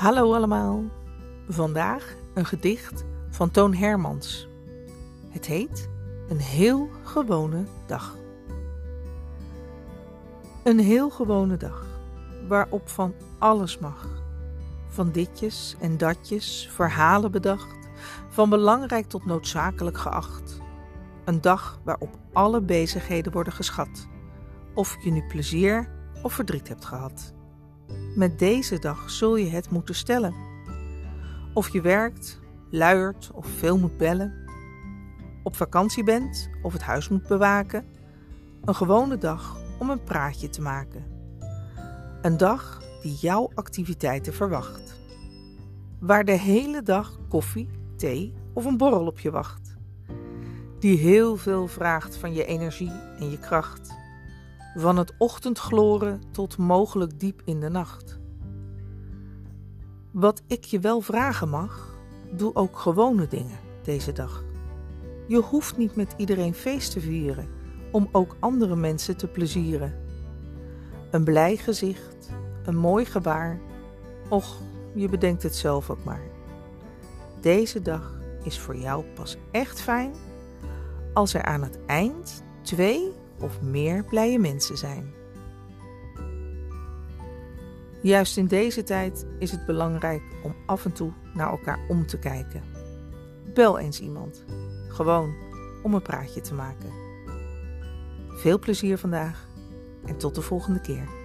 Hallo allemaal. Vandaag een gedicht van Toon Hermans. Het heet Een heel gewone dag. Een heel gewone dag, waarop van alles mag. Van ditjes en datjes, verhalen bedacht, van belangrijk tot noodzakelijk geacht. Een dag waarop alle bezigheden worden geschat, of je nu plezier of verdriet hebt gehad. Met deze dag zul je het moeten stellen. Of je werkt, luiert of veel moet bellen. Op vakantie bent of het huis moet bewaken. Een gewone dag om een praatje te maken. Een dag die jouw activiteiten verwacht. Waar de hele dag koffie, thee of een borrel op je wacht. Die heel veel vraagt van je energie en je kracht van het ochtendgloren tot mogelijk diep in de nacht. Wat ik je wel vragen mag, doe ook gewone dingen deze dag. Je hoeft niet met iedereen feest te vieren om ook andere mensen te plezieren. Een blij gezicht, een mooi gebaar, och, je bedenkt het zelf ook maar. Deze dag is voor jou pas echt fijn als er aan het eind twee of meer blije mensen zijn. Juist in deze tijd is het belangrijk om af en toe naar elkaar om te kijken. Bel eens iemand, gewoon om een praatje te maken. Veel plezier vandaag en tot de volgende keer.